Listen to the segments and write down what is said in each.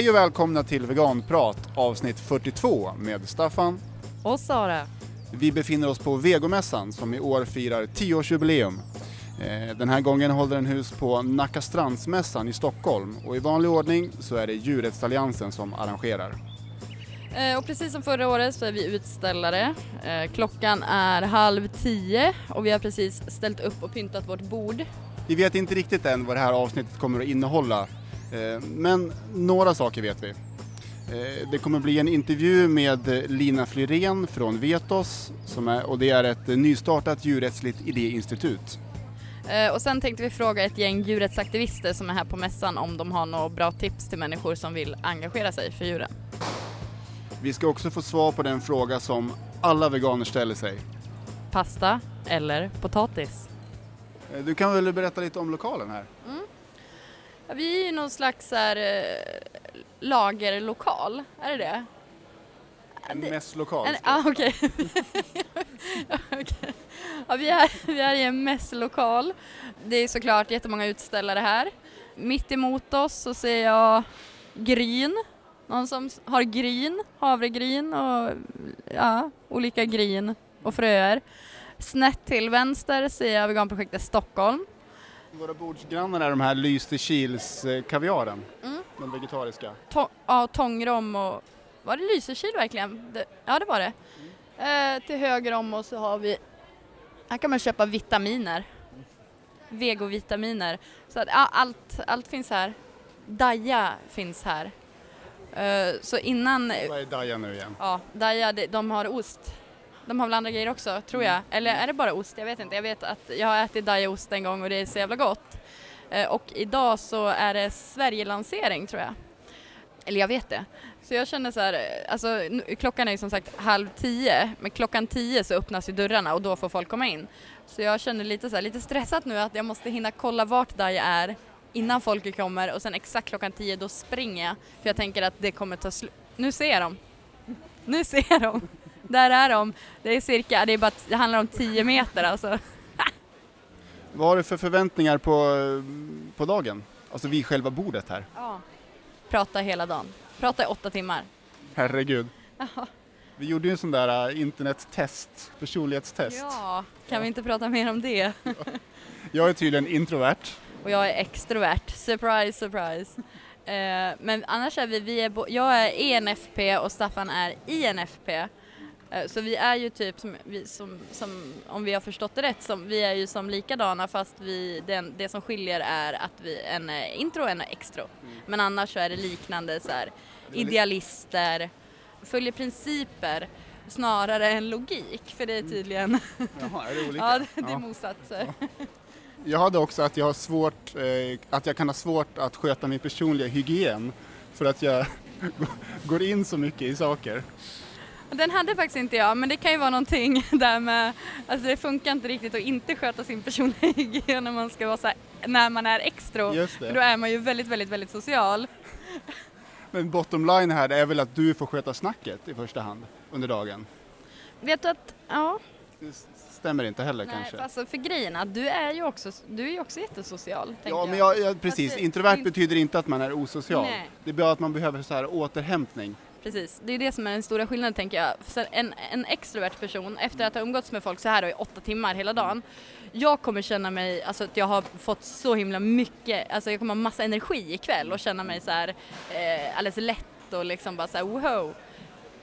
Hej och välkomna till Veganprat avsnitt 42 med Staffan. Och Sara. Vi befinner oss på Vegomässan som i år firar 10-årsjubileum. Eh, Den här gången håller den hus på Nacka Strandsmässan i Stockholm och i vanlig ordning så är det Djurrättsalliansen som arrangerar. Eh, och precis som förra året så är vi utställare. Eh, klockan är halv tio och vi har precis ställt upp och pyntat vårt bord. Vi vet inte riktigt än vad det här avsnittet kommer att innehålla, eh, men några saker vet vi. Eh, Det kommer bli en intervju med Lina Flyrén från Vetos som är, och det är ett nystartat djurrättsligt idéinstitut. Eh, och sen tänkte vi fråga ett gäng djurrättsaktivister som är här på mässan om de har några bra tips till människor som vill engagera sig för djuren. Vi ska också få svar på den fråga som alla veganer ställer sig. Pasta eller potatis? Eh, Du kan väl berätta lite om lokalen här? Ja, vi är ju någon slags här, eh, lagerlokal, är det det? En det- mässlokal. En, ah, okej. Okej. ja, vi, är, vi är i en mässlokal. Det är såklart jättemånga utställare här. Mitt emot oss så ser jag gryn. Någon som har gryn, havregryn och ja, olika gryn och fröer. Snett till vänster ser jag veganprojektet Stockholm. Våra bordsgrannar är de här Lysekils eh, Mm. den vegetariska. To- ja, tångrom och... Var det Lysekil verkligen? Det, ja, det var det. Eh, till höger om oss så har vi... Här kan man köpa vitaminer. Vegovitaminer. Så att, ja, allt, allt finns här. Daja finns här. Eh, så innan... Vad är Daja nu igen? Ja, Daja, de, de har ost. De har väl andra grejer också, tror jag. Eller är det bara ost? Jag vet inte. Jag vet att jag har ätit Daja-ost en gång och det är så jävla gott. Eh, och idag så är det Sverigelansering, tror jag. Eller jag vet det. Så jag känner så här, eh, alltså klockan är ju som sagt halv tio, men klockan tio så öppnas ju dörrarna och då får folk komma in. Så jag känner lite så här, lite stressat nu att jag måste hinna kolla vart Daja är innan folket kommer och sen exakt klockan tio då springer jag. För jag tänker att det kommer ta slut. Nu ser jag dem. Nu ser jag dem. Där är de. Det är cirka, det är bara, det handlar om 10 meter alltså. Vad har du för förväntningar på, på dagen? Alltså vid själva bordet här. Ja. Prata hela dagen. Prata i åtta timmar. Herregud. Vi gjorde ju en sån där eh, internettest, personlighetstest. Ja, kan vi inte prata mer om det? Jag är tydligen introvert. Och jag är extrovert. Surprise, surprise. Eh, men annars är vi, vi är jag är ENFP och Staffan är INFP. Eh, så vi är ju typ, som, vi, som, som, om vi har förstått det rätt, som, vi är ju som likadana fast vi, den, det som skiljer är att vi, en är intro och en är extro. Men annars så är det liknande så här, idealister, följer principer snarare än logik, för det är tydligen, Jaha, är det olika? ja det, det är Ja. motsatser. Jag hade också att jag har svårt, eh, att jag kan ha svårt att sköta min personliga hygien för att jag går in så mycket i saker. Den hade faktiskt inte jag, men det kan ju vara någonting där med, alltså det funkar inte riktigt att inte sköta sin personliga hygien när man ska vara så här, när man är extro. För då är man ju väldigt, väldigt, väldigt social. Men bottom line här är väl att du får sköta snacket i första hand under dagen. Vet du att, ja, Det stämmer inte heller nej, kanske. för, alltså, för grejen att du är ju också, du är ju också jättesocial. Ja, men jag, jag, precis. Fast det- Introvert det- betyder inte att man är osocial. Nej. Det är bara att man behöver så här återhämtning. Precis, det är det som är den stora skillnaden tänker jag. En, en extrovert person, efter att ha umgåtts med folk så här i åtta timmar hela dagen, jag kommer känna mig, alltså att jag har fått så himla mycket, alltså jag kommer ha massa energi ikväll och känna mig så här eh, alldeles lätt och liksom bara så här wow.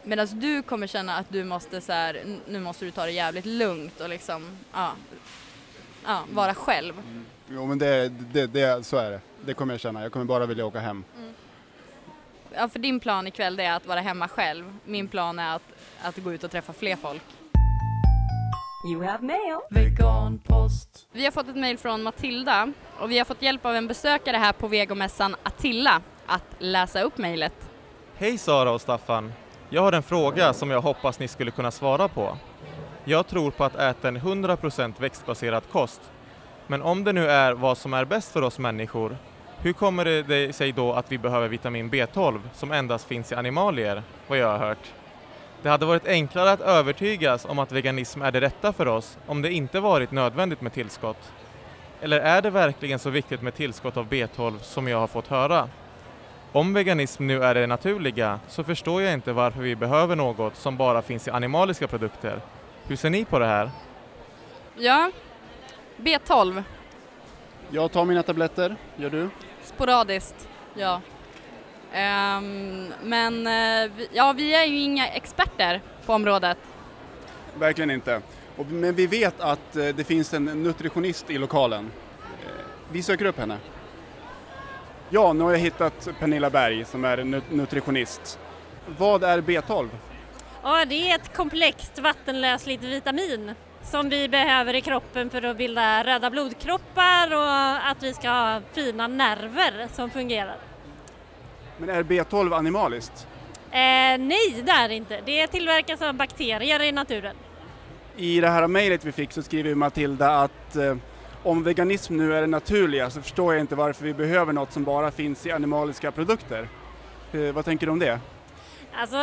Medan du kommer känna att du måste så här, nu måste du ta det jävligt lugnt och liksom, ja, ja vara själv. Jo, men det, det, det, så är det. Det kommer jag känna. Jag kommer bara vilja åka hem. Ja, för din plan ikväll det är att vara hemma själv. Min plan är att, att gå ut och träffa fler folk. You have mail. Veganpost. Vi har fått ett mejl från Matilda och vi har fått hjälp av en besökare här på vegomässan Attila att läsa upp mejlet. Hej Sara och Staffan! Jag har en fråga som jag hoppas ni skulle kunna svara på. Jag tror på att äta en 100% växtbaserad kost. Men om det nu är vad som är bäst för oss människor, hur kommer det sig då att vi behöver vitamin B12 som endast finns i animalier, vad jag har hört? Det hade varit enklare att övertygas om att veganism är det rätta för oss om det inte varit nödvändigt med tillskott. Eller är det verkligen så viktigt med tillskott av B12 som jag har fått höra? Om veganism nu är det naturliga så förstår jag inte varför vi behöver något som bara finns i animaliska produkter. Hur ser ni på det här? Ja, B12, Jag tar mina tabletter, gör du? Sporadiskt, ja. Ehm, men eh, vi, ja, vi är ju inga experter på området. Verkligen inte. Och, men vi vet att eh, det finns en nutritionist i lokalen. Eh, vi söker upp henne. Ja, nu har jag hittat Pernilla Berg som är nu- nutritionist. Vad är B12? Ja, det är ett komplext vattenlösligt vitamin som vi behöver i kroppen för att bilda röda blodkroppar och att vi ska ha fina nerver som fungerar. Men är B12 animaliskt? Eh, nej, det är det inte. Det tillverkas av bakterier i naturen. I det här mejlet vi fick så skriver Matilda att eh, om veganism nu är det naturliga så förstår jag inte varför vi behöver något som bara finns i animaliska produkter. Eh, vad tänker du om det? Alltså,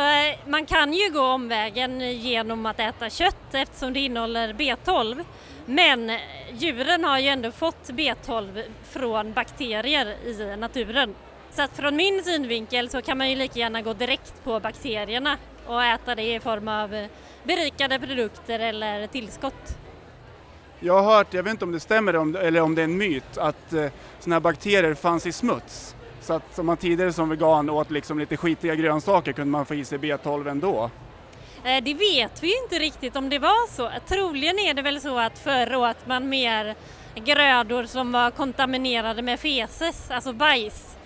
man kan ju gå omvägen genom att äta kött eftersom det innehåller B12. Men djuren har ju ändå fått B12 från bakterier i naturen. Så att från min synvinkel så kan man ju lika gärna gå direkt på bakterierna och äta det i form av berikade produkter eller tillskott. Jag har hört, jag vet inte om det stämmer eller om det är en myt, att eh, sådana här bakterier fanns i smuts. Så att om man tidigare som vegan åt liksom lite skitiga grönsaker kunde man få i sig B12 ändå. Eh, det vet vi ju inte riktigt om det var så. Troligen är det väl så att förr åt man mer grödor som var kontaminerade med feses, alltså bajs.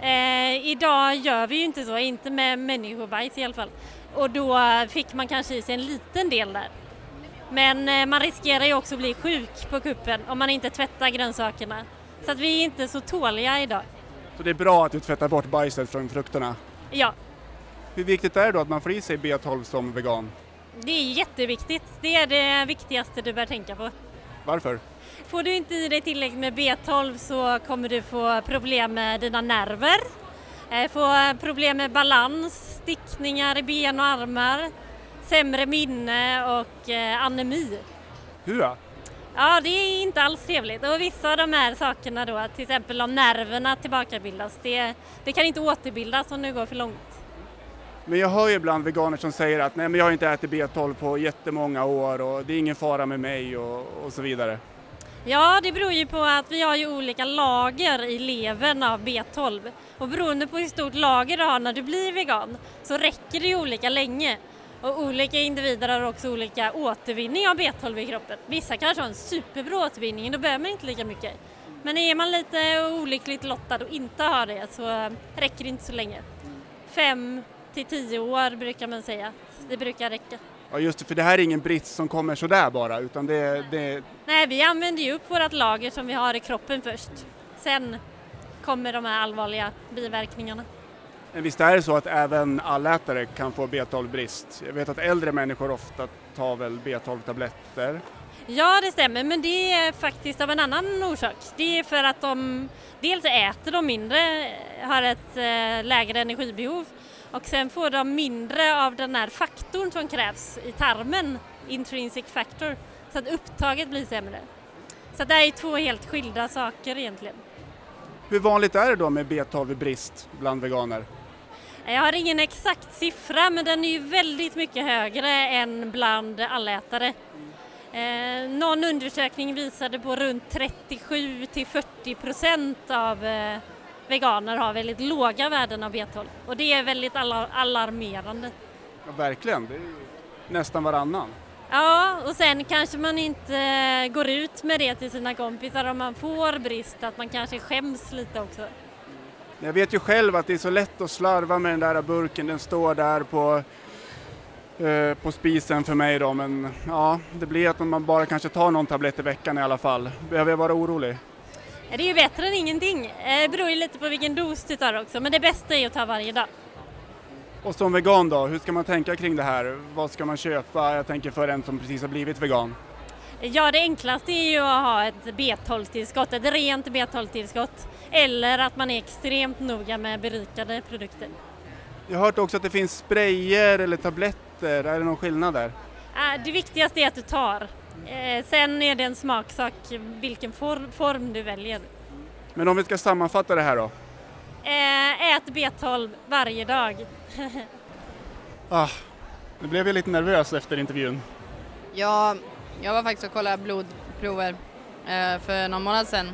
Eh, idag gör vi ju inte så, inte med människobajs i alla fall. Och då fick man kanske i sig en liten del där. Men eh, man riskerar ju också att bli sjuk på kuppen om man inte tvättar grönsakerna. Så att vi är inte så tåliga idag. Så det är bra att du tvättar bort bajset från frukterna. Ja, Hur viktigt är det då att man får i sig B12 som vegan? det är jätteviktigt. Det är det viktigaste du bör tänka på. Varför? Får du inte i dig tillräckligt med B12 så kommer du få problem med dina nerver, eh, få problem med balans, stickningar i ben och armar, sämre minne och eh, anemi. Hur? Ja, det är inte alls trevligt. Och vissa av de här sakerna då, till exempel om nerverna tillbakabildas, det, det kan inte återbildas om det går för långt. Men jag hör ju ibland veganer som säger att nej men jag har inte ätit B12 på jättemånga år och det är ingen fara med mig och, och så vidare. Ja, det beror ju på att vi har ju olika lager i levern av B12 och beroende på hur stort lager du har när du blir vegan så räcker det ju olika länge. Och olika individer har också olika återvinning av B12 i kroppen. Vissa kanske har en superbra återvinning, då behöver man inte lika mycket. Men är man lite olyckligt lottad och inte har det så räcker det inte så länge. Fem till tio år brukar man säga. Det brukar räcka. Ja just det, för det här är ingen brist som kommer sådär bara utan det, det, Nej, vi använder ju upp vårt lager som vi har i kroppen först. Sen kommer de här allvarliga biverkningarna. Men visst är det så att även allätare kan få B12-brist? Jag vet att äldre människor ofta tar väl B12-tabletter. Ja, det stämmer, men det är faktiskt av en annan orsak. Det är för att de dels äter de mindre, har ett eh, lägre energibehov och sen får de mindre av den här faktorn som krävs i tarmen, intrinsic factor, så att upptaget blir sämre. Så det är två helt skilda saker egentligen. Hur vanligt är det då med B12-brist bland veganer? Jag har ingen exakt siffra men den är ju väldigt mycket högre än bland allätare. Eh, någon undersökning visade på runt 37 till 40 procent av eh, veganer har väldigt låga värden av B12 och det är väldigt alar- alarmerande. Ja, verkligen, det är ju nästan varannan. Ja, och sen kanske man inte går ut med det till sina kompisar om man får brist, att man kanske skäms lite också. Jag vet ju själv att det är så lätt att slarva med den där burken, den står där på, eh, på spisen för mig då men ja, det blir att man bara kanske tar någon tablett i veckan i alla fall. Behöver jag vara orolig? Det är ju bättre än ingenting. Eh, Det beror ju lite på vilken dos du tar också, men det bästa är att ta varje dag. Och som vegan då, hur ska man tänka kring det här? Vad ska man köpa? Jag tänker för en som precis har blivit vegan. Ja, det enklaste är ju att ha ett B12-tillskott, ett rent B12-tillskott. Eller att man är extremt noga med berikade produkter. Jag har hört också att det finns sprayer eller tabletter, är det någon skillnad där? Äh, Det viktigaste är att du tar. Eh, Sen är det en smaksak vilken for- form du väljer. Men om vi ska sammanfatta det här då? Eh, ät B12 varje dag. Ah, nu blev jag lite nervös efter intervjun. Ja, jag var faktiskt och kollade blodprover eh, för någon månad sedan.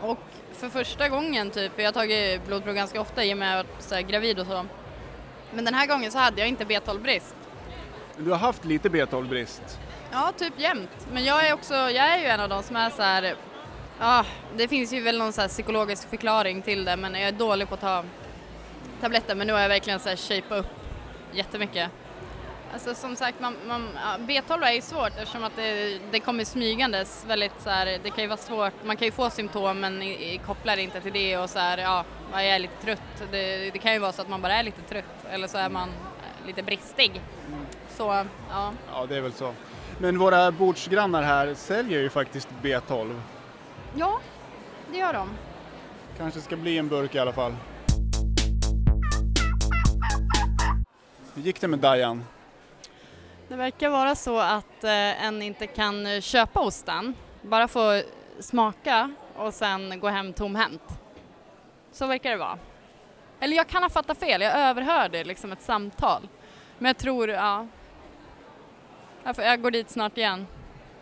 Och för första gången typ, för jag har tagit blodprov ganska ofta i och med att jag är gravid och så. Men den här gången så hade jag inte B12-brist. Du har haft lite B12-brist. Ja, typ jämt. Men jag är också, jag är ju en av de som är så här, ja, det finns ju väl någon så psykologisk förklaring till det, men jag är dålig på att ta tabletter, men nu har jag verkligen så här shape upp jättemycket. Alltså som sagt, man, man, ja, B12 är ju svårt eftersom att det, det kommer smygandes väldigt så här, det kan ju vara svårt, man kan ju få symptom men i, i, kopplar inte till det och så här, ja, jag är lite trött. Det, det kan ju vara så att man bara är lite trött eller så är man lite bristig. Så, ja. Ja, det är väl så. Men våra bordsgrannar här säljer ju faktiskt B12. Ja, det gör de. Kanske ska bli en burk i alla fall. Hur gick det med Dajan? Det verkar vara så att eh, en inte kan eh, köpa osten, bara få smaka och sen gå hem tomhänt. Så verkar det vara. Eller jag kan ha fattat fel, jag överhörde liksom ett samtal. Men jag tror, ja. Jag, får, jag går dit snart igen.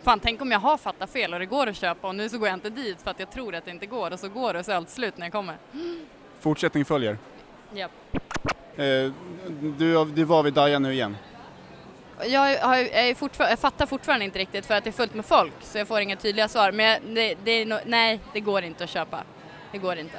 Fan, tänk om jag har fattat fel och det går att köpa och nu så går jag inte dit för att jag tror att det inte går och så går det och så är allt slut när jag kommer. Fortsättning följer. Japp. Eh, du, du var vid Dajan nu igen. Jag, har, jag, jag fattar fortfarande inte riktigt för att det är fullt med folk så jag får inga tydliga svar. Men jag, det, det är no, nej, det går inte att köpa. Det går inte.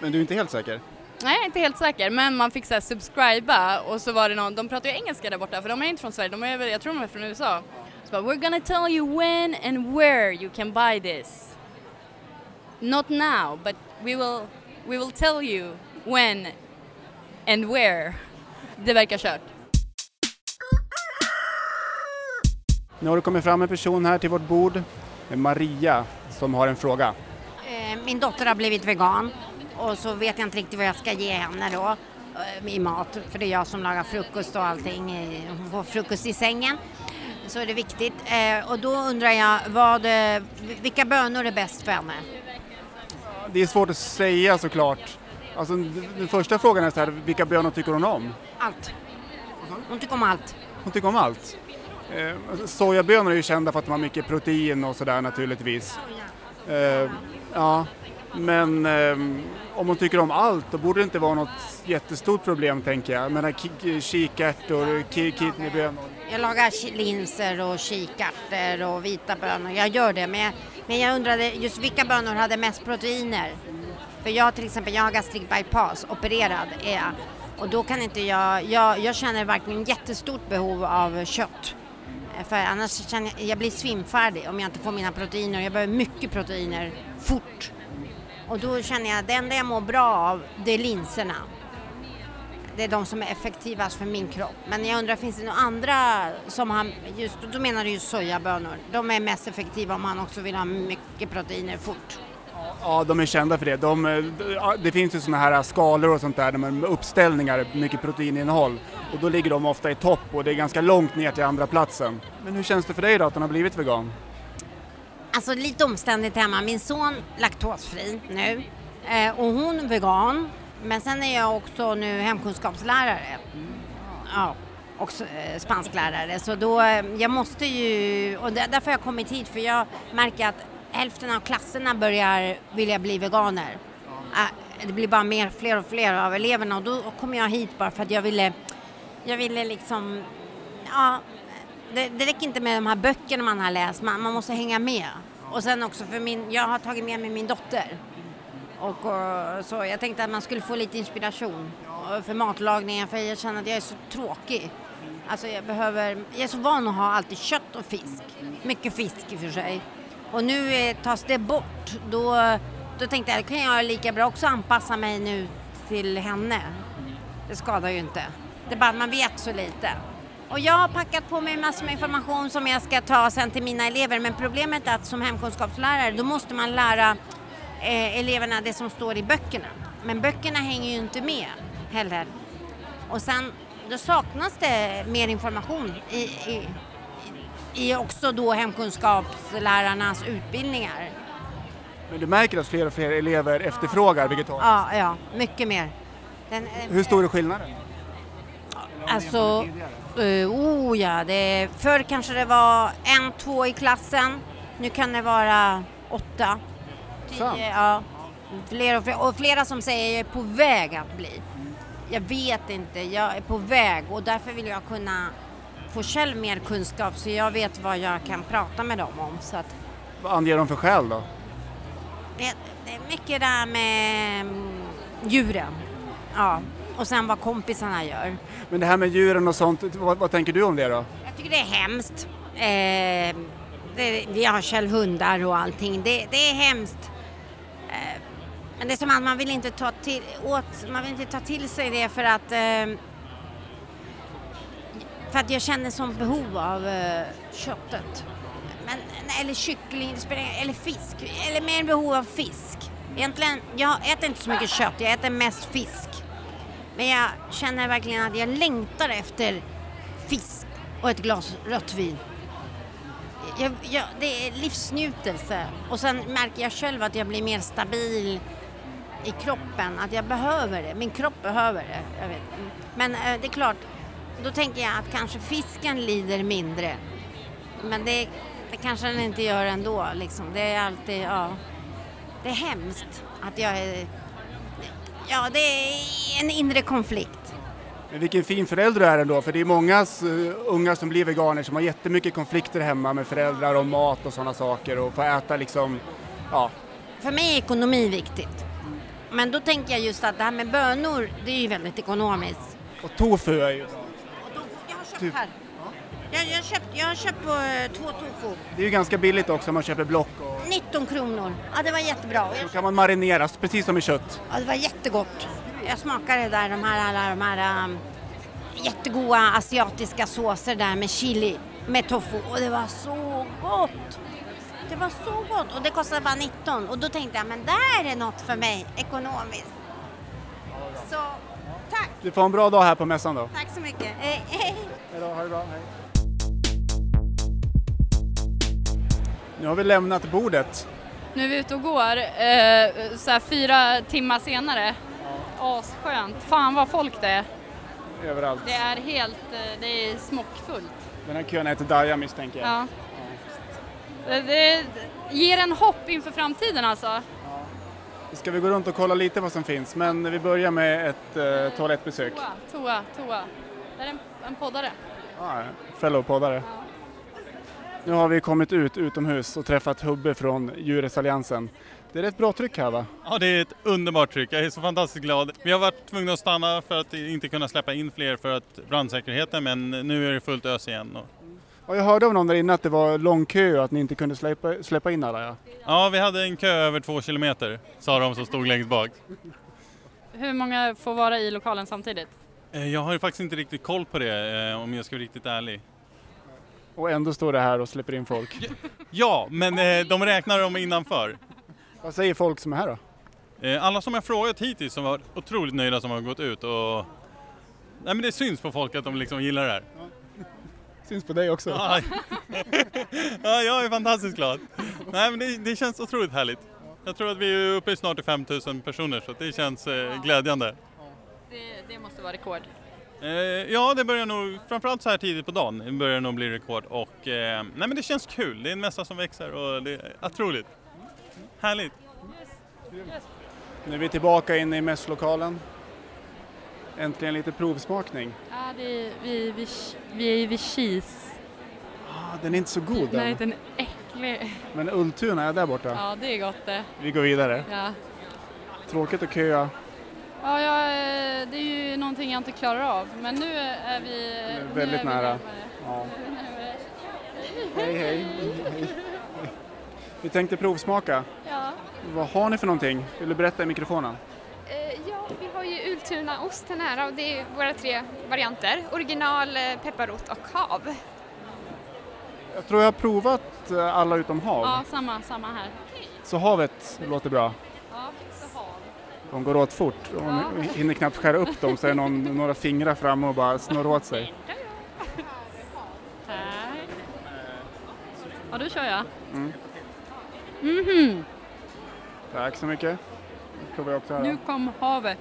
Men du är inte helt säker? Nej, jag är inte helt säker, men man fick så här subscriba och så var det någon, de pratar ju engelska där borta för de är inte från Sverige, de är, jag tror de är från USA. Så bara, we're gonna tell you when and where you can buy this. Not now, but we will, we will tell you when and where. Det verkar kört. Nu har det kommit fram en person här till vårt bord, Maria, som har en fråga. Eh, Min dotter har blivit vegan och så vet jag inte riktigt vad jag ska ge henne då eh, i mat. För det är jag som lagar frukost och allting. Hon får frukost i sängen. Så är det viktigt. Eh, Och då undrar jag vad, vilka bönor är bäst för henne? Det är svårt att säga såklart. Alltså, den första frågan är så här, vilka bönor tycker hon om? Allt. Hon tycker om allt. Hon tycker om allt. Eh, sojabönor är ju kända för att de har mycket protein och sådär naturligtvis. Eh, ja, men eh, om hon tycker om allt då borde det inte vara något jättestort problem tänker jag. Jag menar kikärtor, kidneybönor. Jag lagar linser och kikärtor och vita bönor. Jag gör det. Men jag, men jag undrade just vilka bönor hade mest proteiner? För jag till exempel, jag har gastric bypass, opererad är jag. Och då kan inte jag, jag, jag känner verkligen jättestort behov av kött. För annars känner jag, jag blir svimfärdig om jag inte får mina proteiner. Jag behöver mycket proteiner fort. Och då känner jag att det enda jag mår bra av, det är linserna. Det är de som är effektivast för min kropp. Men jag undrar, finns det några andra som har, just, då menar du ju sojabönor. De är mest effektiva om man också vill ha mycket proteiner fort. Ja, de är kända för det. De, eh, det finns ju sådana här skalor och sånt där med uppställningar, mycket proteininnehåll. Och då ligger de ofta i topp och det är ganska långt ner till andra platsen. Men hur känns det för dig då att hon har blivit vegan? Alltså lite omständigt hemma. Min son laktosfri nu eh, och hon vegan. Men sen är jag också nu hemkunskapslärare. Ja, också eh, spansklärare. Så då, eh, jag måste ju, och där, därför har jag kommit hit för jag märker att hälften av klasserna börjar vilja bli veganer. Eh, det blir bara mer, fler och fler av eleverna och då kommer jag hit bara för att jag ville, jag ville liksom, ja, det, det räcker inte med de här böckerna man har läst, man, man måste hänga med. Och sen också för min, jag har tagit med mig min dotter. Och, och, så jag tänkte att man skulle få lite inspiration eh, för matlagningen för jag känner att jag är så tråkig. Alltså jag behöver, jag är så van att ha alltid kött och fisk. Mycket fisk i och för sig. Och nu eh, tas det bort. Då, då tänkte jag, då kan jag lika bra också anpassa mig nu till henne. Det skadar ju inte. Bara att man vet så lite. Och jag har packat på mig massor med information som jag ska ta sen till mina elever. Men problemet är att som hemkunskapslärare då måste man lära eh, eleverna det som står i böckerna. Men böckerna hänger ju inte med heller. Och sen då saknas det mer information i, i, i också då hemkunskapslärarnas utbildningar. Men du märker att fler och fler elever efterfrågar vegetariskt. Ja, ja, mycket mer. Den, eh, Hur stor är skillnaden? Alltså, uh, oh ja, det, förr kanske det var en, två i klassen. Nu kan det vara åtta, tio, ja. Fler och, fler, och flera som säger jag är på väg att bli. Jag vet inte, jag är på väg och därför vill jag kunna få själv mer kunskap så jag vet vad jag kan prata med dem om. Så att Vad anger de för skäl då? det, det är mycket där med mm, djuren. Ja, och sen vad kompisarna gör. Men det här med djuren och sånt, vad, vad tänker du om det då? Jag tycker det är hemskt. Eh, det, vi har själv hundar och allting. Det, det är hemskt. Eh, men det är som att man vill inte ta till, åt, man vill inte ta till sig det för att eh, för att jag känner sånt behov av eh, köttet. Men, eller kyckling, eller fisk. Eller mer behov av fisk. Egentligen, jag äter inte så mycket kött, jag äter mest fisk. Men jag känner verkligen att jag längtar efter fisk och ett glas rött vin. Jag, jag, det är livsnjutelse och sen märker jag själv att jag blir mer stabil i kroppen, att jag behöver det. Min kropp behöver det. Jag vet. Men eh, det är klart, då tänker jag att kanske fisken lider mindre. Men det, det kanske den inte gör ändå. Liksom. Det är alltid, ja. Det är hemskt att jag är... Ja, det är en inre konflikt. Men vilken fin förälder du är ändå, för det är många uh, unga som blir veganer som har jättemycket konflikter hemma med föräldrar om mat och sådana saker och får äta liksom, ja, För mig är ekonomi viktigt. Men då tänker jag just att det här med bönor, det är ju väldigt ekonomiskt. och tofu är ju, Och jag har köpt Typ. här. Jag, jag, köpt, jag har köpt på eh, två tofu. det är ju ganska billigt också om man köper block och 19 kronor. Ja, det var jättebra. Då kan man marinera, precis som i kött. ja, det var jättegott. Jag smakade där de här, alla de här um, jättegoda asiatiska såser där med chili, med tofu. Och det var så gott! Det var så gott och det kostade bara 19 och då tänkte jag men där är något för mig ekonomiskt. Så tack, Du får en bra dag här på mässan då. tack så mycket. Hej, hej. Hej då, ha det bra, hej. Nu har vi lämnat bordet. Nu är vi ute och går, eh, så här fyra timmar senare. Asskönt. Fan vad folk det är. överallt. Det är helt, eh, det är smockfullt. Den här kön heter Daja misstänker jag. Ja. Det, det ger en hopp inför framtiden alltså. Ska vi gå runt och kolla lite vad som finns, men vi börjar med ett eh, toalettbesök. Toa, toa, toa. Det är en, en poddare. Ah, fellow-poddare. Nu har vi kommit ut utomhus och träffat Hubbe från Djurrättsalliansen. Det är ett bra tryck här va? Ja, det är ett underbart tryck. Jag är så fantastiskt glad. Vi har varit tvungna att stanna för att inte kunna släppa in fler för att brandsäkerheten, men nu är det fullt ös igen. Och- Och jag hörde av någon där inne att det var lång kö och att ni inte kunde släppa, släppa in alla. Ja. Ja, vi hade en kö över två kilometer, sa de som stod längst bak. Hur många får vara i lokalen samtidigt? Eh, Jag har ju faktiskt inte riktigt koll på det, eh, om jag ska vara riktigt ärlig. Och ändå står det här och släpper in folk. Ja, men eh, de räknar dem innanför. Vad säger folk som är här då? Eh, Alla som jag frågat hittills som var otroligt nöjda som har gått ut och... Nej men det syns på folk att de liksom gillar det här. Syns på dig också. Ja, ja jag är fantastiskt glad. Nej men det, det känns otroligt härligt. Jag tror att vi är uppe i snart i 5000 personer så det känns eh, glädjande. Det, det måste vara rekord. Eh, ja, det börjar nog, framförallt så här tidigt på dagen, det börjar nog bli rekord och eh, nej men det känns kul. Det är en mässa som växer och det är otroligt. Härligt. Nu är vi tillbaka inne i mässlokalen. Äntligen lite provsmakning. Ja, det är, vi, vi, vi är vid cheese. Ah, den är inte så god Nej, än. den är äcklig. Men Ultuna är där borta. Ja, det är gott det. Vi går vidare. Ja. Tråkigt att köa. Ja, ja, eh, det är ju någonting jag inte klarar av. Men nu är vi... är väldigt är vi nära. Ja. Hej, hej. Vi tänkte provsmaka. Ja, Vad har ni för någonting? Vill du berätta i mikrofonen? eh, ja, vi har ju Ultunaosten här och det är våra tre varianter. Original, eh, pepparrot och hav. Jag tror jag har provat alla utom hav. Ja, samma, samma här. Så havet låter bra. Ja, så hav. De går åt fort. De hinner knappt skära upp dem så är någon, några fingrar framme och bara snurrar åt sig. Tack. Ja, då kör jag. Mm. Mhm. Tack så mycket. Nu också här. Nu kom havet.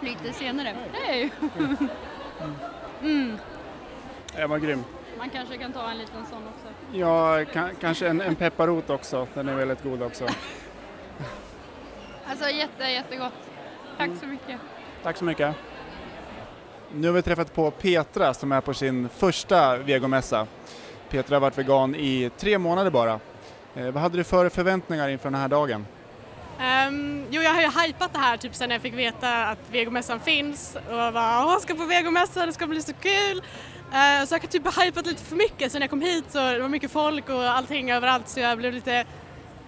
Lite senare. Hej! mm. Den var grym. Man kanske kan ta en liten sån också. Ja, ka- kanske en, en pepparrot också. Den är väldigt god också. Alltså jätte, jättegott. Tack så mycket. Tack så mycket. Nu har vi träffat på Petra som är på sin första vegomässa. Petra har varit vegan i tre månader bara. Eh, vad hade du för förväntningar inför den här dagen? Ehm, jo, jag har ju hypat det här typ sen jag fick veta att vegomässan finns och jag bara åh, jag ska på vegomässan, det ska bli så kul. Eh, så jag har typ hypat lite för mycket sen jag kom hit så det var mycket folk och allting överallt så jag blev lite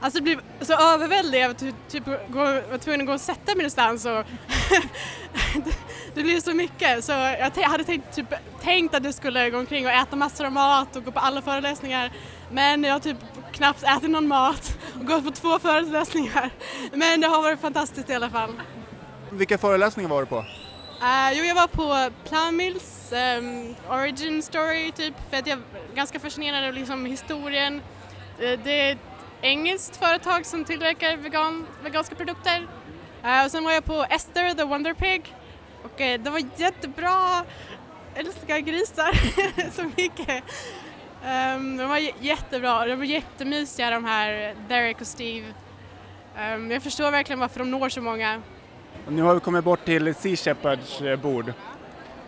Alltså det blev så överväldig av att ty- typ var tvungen att gå och sätta mig någonstans och det, det blev så mycket så jag hade tänkt, typ, tänkt att jag skulle gå omkring och äta massor av mat och gå på alla föreläsningar men jag har typ knappt ätit någon mat och gått på två föreläsningar. Men det har varit fantastiskt i alla fall. Vilka föreläsningar var du på? Eh, jo, jag var på Plowmills ehm, origin story typ för att jag är ganska fascinerad av liksom historien. Eh, det engelskt företag som tillverkar vegan, veganska produkter. Eh, och sen var jag på Esther the Wonder Pig och eh, det var jättebra. Älskar grisar så mycket. Um, de var jättebra, de var jättemysiga de här Derek och Steve. Ehm, jag förstår verkligen varför de når så många. Nu har vi kommit bort till Sea Shepherds eh, bord.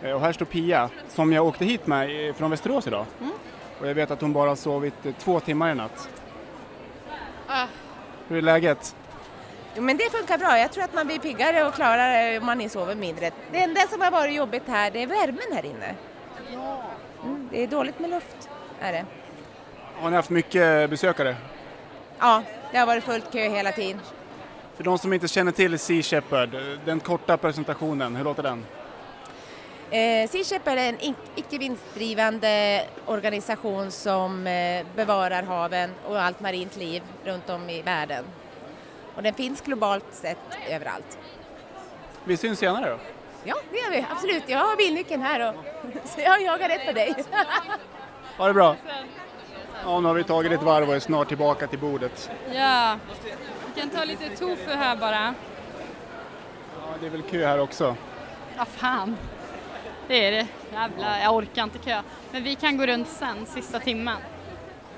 Och här står Pia som jag åkte hit med från Västerås idag. Och jag vet att hon bara har sovit två timmar i natt. Hur är läget? Jo, men det funkar bra. Jag tror att man blir piggare och klarare om man sover mindre. Det enda som har varit jobbigt här, det är värmen här inne. Mm, det är dåligt med luft, är det. Har ni haft mycket besökare? Ja, det har varit fullt kö hela tiden. För de som inte känner till Sea Shepherd, den korta presentationen, hur låter den? Eh, Sea Shepherd är en icke vinstdrivande organisation som eh, bevarar haven och allt marint liv runt om i världen. Och den finns globalt sett överallt. Vi syns senare då. Ja, det gör vi. Absolut. Jag har bilnyckeln här och så jag jagar rätt på dig. Ha det bra! Ja, nu har vi tagit ett varv och är snart tillbaka till bordet. Ja, vi kan ta lite tofu här bara. Ja, det är väl kö här också. Ja, fan. Det är det. Jävlar, jag orkar inte kö. Men vi kan gå runt sen, sista timmen.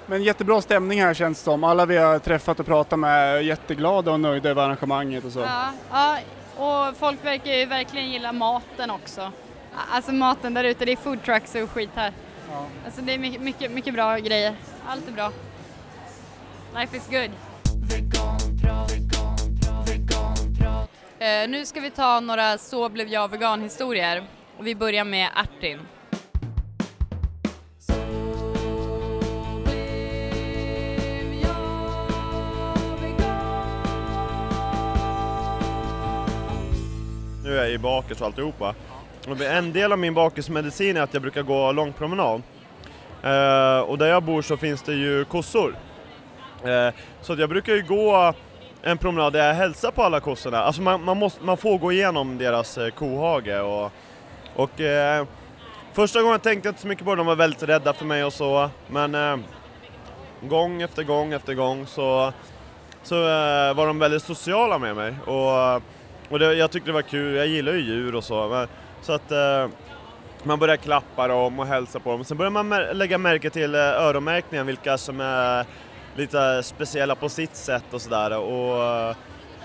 Men jättebra stämning här känns det som. Alla vi har träffat och pratat med är jätteglada och nöjda över arrangemanget och så. Ja, ja, och folk verkar ju verkligen gilla maten också. Alltså maten där ute, det är food trucks och skit här. Ja. Alltså det är mycket, mycket, mycket bra grejer. Allt är bra. Life is good. Eh, nu ska vi ta några Så blev jag vegan-historier. Och vi börjar med Artin. Nu är jag i bakis och alltihopa. Och en del av min bakismedicin är att jag brukar gå lång promenad. Eh, och där jag bor så finns det ju kossor. Eh, så jag brukar ju gå en promenad där jag hälsar på alla kossorna. Alltså man, man, måste, man får gå igenom deras eh, kohage och, och eh, första gången tänkte jag inte så mycket på det, de var väldigt rädda för mig och så. Men eh, gång efter gång efter gång så, så eh, var de väldigt sociala med mig. Och, och det, jag tyckte det var kul, jag gillar ju djur och så. Men, så att eh, man börjar klappa dem och hälsa på dem. Sen börjar man mär- lägga märke till eh, öronmärkningen, vilka som är lite speciella på sitt sätt och sådär. Och,